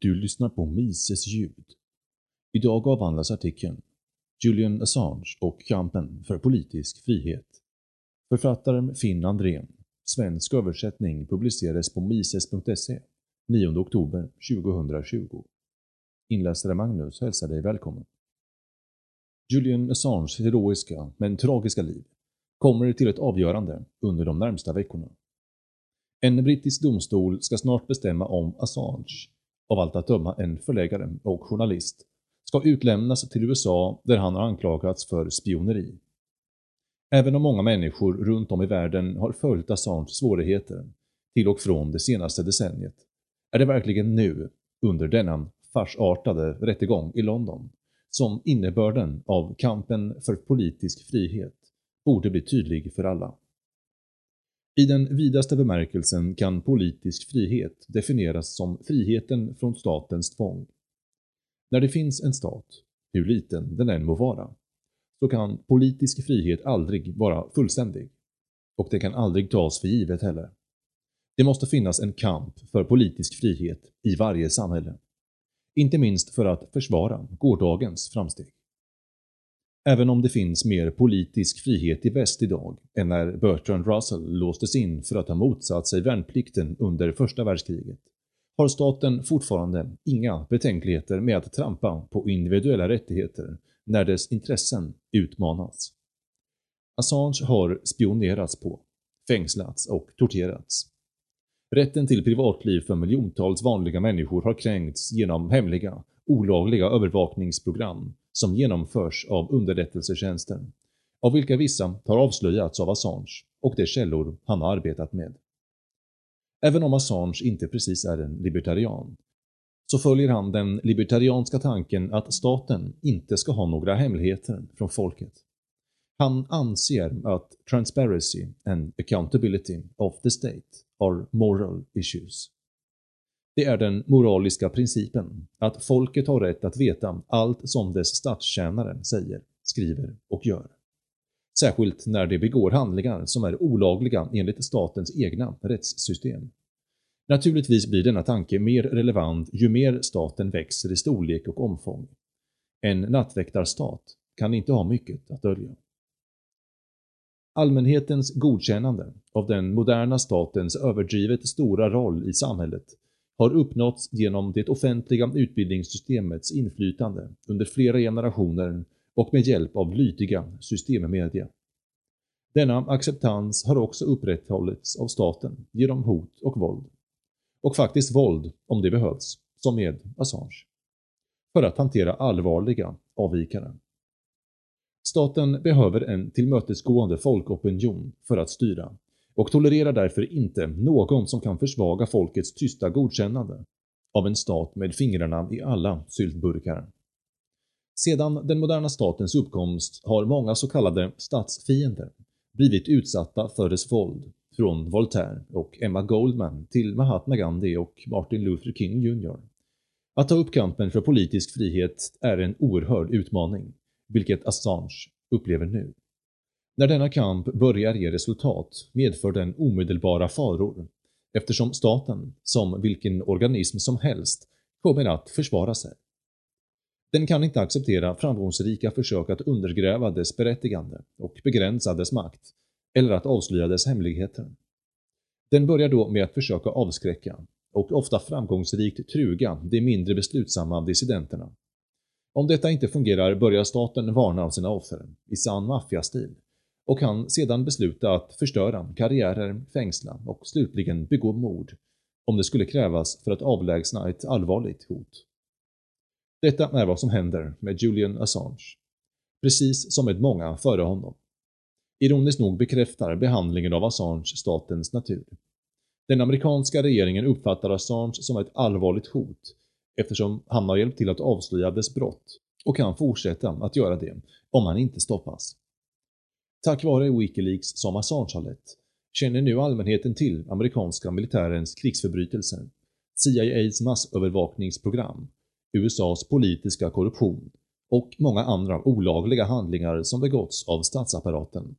Du lyssnar på Mises ljud. Idag avhandlas artikeln Julian Assange och kampen för politisk frihet. Författaren Finn Andrén. Svensk översättning publicerades på mises.se 9 oktober 2020. Inläsare Magnus hälsar dig välkommen. Julian Assanges heroiska men tragiska liv kommer till ett avgörande under de närmsta veckorna. En brittisk domstol ska snart bestämma om Assange, av allt att döma en förläggare och journalist, ska utlämnas till USA där han har anklagats för spioneri. Även om många människor runt om i världen har följt Assanges svårigheter till och från det senaste decenniet, är det verkligen nu, under denna farsartade rättegång i London, som innebörden av kampen för politisk frihet borde bli tydlig för alla. I den vidaste bemärkelsen kan politisk frihet definieras som friheten från statens tvång. När det finns en stat, hur liten den än må vara, så kan politisk frihet aldrig vara fullständig. Och det kan aldrig tas för givet heller. Det måste finnas en kamp för politisk frihet i varje samhälle. Inte minst för att försvara gårdagens framsteg. Även om det finns mer politisk frihet i väst idag än när Bertrand Russell låstes in för att ha motsatt sig värnplikten under första världskriget, har staten fortfarande inga betänkligheter med att trampa på individuella rättigheter när dess intressen utmanas. Assange har spionerats på, fängslats och torterats. Rätten till privatliv för miljontals vanliga människor har kränkts genom hemliga, olagliga övervakningsprogram som genomförs av underrättelsetjänsten, av vilka vissa har avslöjats av Assange och de källor han har arbetat med. Även om Assange inte precis är en libertarian, så följer han den libertarianska tanken att staten inte ska ha några hemligheter från folket. Han anser att transparency and accountability of the state are moral issues. Det är den moraliska principen, att folket har rätt att veta allt som dess statstjänare säger, skriver och gör. Särskilt när de begår handlingar som är olagliga enligt statens egna rättssystem. Naturligtvis blir denna tanke mer relevant ju mer staten växer i storlek och omfång. En nattväktarstat kan inte ha mycket att dölja. Allmänhetens godkännande av den moderna statens överdrivet stora roll i samhället har uppnåtts genom det offentliga utbildningssystemets inflytande under flera generationer och med hjälp av lydiga systemmedia. Denna acceptans har också upprätthållits av staten genom hot och våld. Och faktiskt våld, om det behövs, som med Assange. För att hantera allvarliga avvikare. Staten behöver en tillmötesgående folkopinion för att styra och tolererar därför inte någon som kan försvaga folkets tysta godkännande av en stat med fingrarna i alla syltburkar. Sedan den moderna statens uppkomst har många så kallade statsfiender blivit utsatta för dess våld, från Voltaire och Emma Goldman till Mahatma Gandhi och Martin Luther King Jr. Att ta upp kampen för politisk frihet är en oerhörd utmaning, vilket Assange upplever nu. När denna kamp börjar ge resultat medför den omedelbara faror eftersom staten, som vilken organism som helst, kommer att försvara sig. Den kan inte acceptera framgångsrika försök att undergräva dess berättigande och begränsa dess makt, eller att avslöja dess hemligheter. Den börjar då med att försöka avskräcka och ofta framgångsrikt truga de mindre beslutsamma dissidenterna. Om detta inte fungerar börjar staten varna sina offer, i sann maffiastil, och kan sedan besluta att förstöra karriärer, fängsla och slutligen begå mord om det skulle krävas för att avlägsna ett allvarligt hot. Detta är vad som händer med Julian Assange. Precis som med många före honom. Ironiskt nog bekräftar behandlingen av Assange statens natur. Den amerikanska regeringen uppfattar Assange som ett allvarligt hot eftersom han har hjälpt till att avslöja dess brott och kan fortsätta att göra det om han inte stoppas. Tack vare Wikileaks som Assange har lett känner nu allmänheten till amerikanska militärens krigsförbrytelser, CIAs massövervakningsprogram, USAs politiska korruption och många andra olagliga handlingar som begåtts av statsapparaten.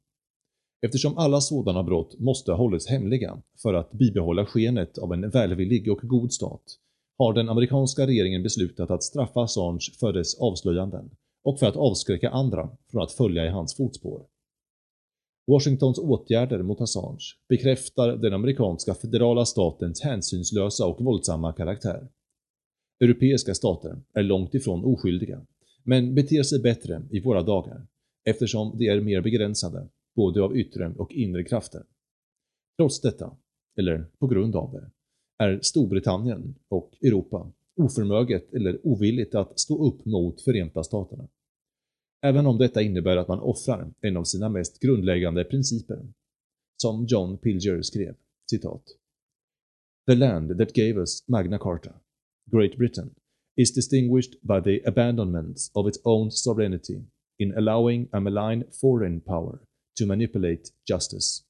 Eftersom alla sådana brott måste ha hållits hemliga för att bibehålla skenet av en välvillig och god stat har den amerikanska regeringen beslutat att straffa Assange för dess avslöjanden och för att avskräcka andra från att följa i hans fotspår. Washingtons åtgärder mot Assange bekräftar den amerikanska federala statens hänsynslösa och våldsamma karaktär. Europeiska stater är långt ifrån oskyldiga, men beter sig bättre i våra dagar eftersom de är mer begränsade, både av yttre och inre krafter. Trots detta, eller på grund av det, är Storbritannien och Europa oförmöget eller ovilligt att stå upp mot Förenta Staterna. Även om detta innebär att man offrar en av sina mest grundläggande principer. Som John Pilger skrev, citat. The land that gave us Magna Carta, Great Britain, is distinguished by the abandonment of its own sovereignty in allowing a malign foreign power to manipulate justice.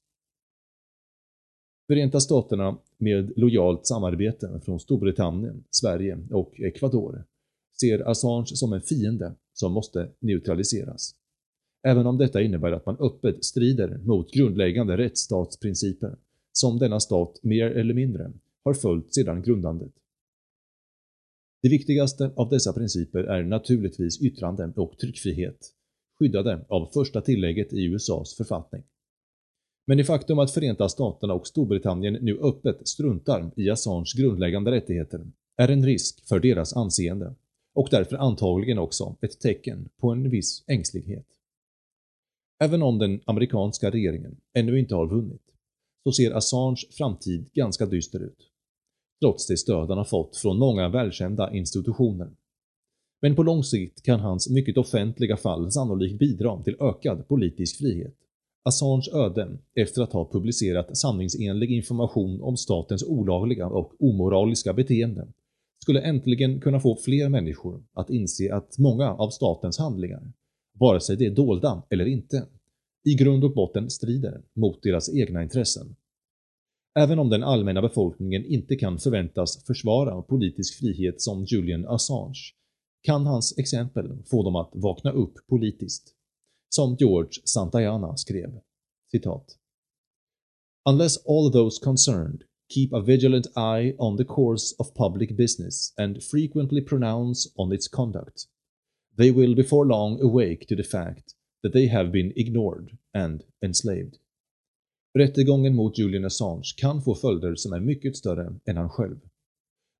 Förenta Staterna med lojalt samarbete från Storbritannien, Sverige och Ecuador ser Assange som en fiende som måste neutraliseras. Även om detta innebär att man öppet strider mot grundläggande rättsstatsprinciper som denna stat mer eller mindre har följt sedan grundandet. Det viktigaste av dessa principer är naturligtvis yttrande och tryckfrihet, skyddade av första tillägget i USAs författning. Men det faktum att Förenta Staterna och Storbritannien nu öppet struntar i Assange grundläggande rättigheter är en risk för deras anseende och därför antagligen också ett tecken på en viss ängslighet. Även om den amerikanska regeringen ännu inte har vunnit, så ser Assange framtid ganska dyster ut. Trots det stöd han har fått från många välkända institutioner. Men på lång sikt kan hans mycket offentliga fall sannolikt bidra till ökad politisk frihet. Assange öde, efter att ha publicerat sanningsenlig information om statens olagliga och omoraliska beteende, skulle äntligen kunna få fler människor att inse att många av statens handlingar, vare sig det är dolda eller inte, i grund och botten strider mot deras egna intressen. Även om den allmänna befolkningen inte kan förväntas försvara politisk frihet som Julian Assange, kan hans exempel få dem att vakna upp politiskt. Som George Santayana skrev, citat. Unless all those concerned keep a vigilant eye on the course of public business and frequently pronounce on its conduct, they will before long awake to the fact that they have been ignored and enslaved. Rättegången mot Julian Assange kan få följder som är mycket större än han själv.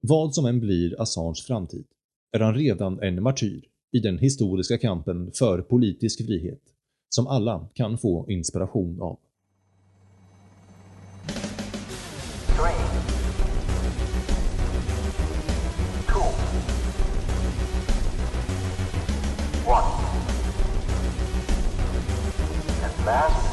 Vad som än blir Assanges framtid är han redan en martyr i den historiska kampen för politisk frihet som alla kan få inspiration av. fast.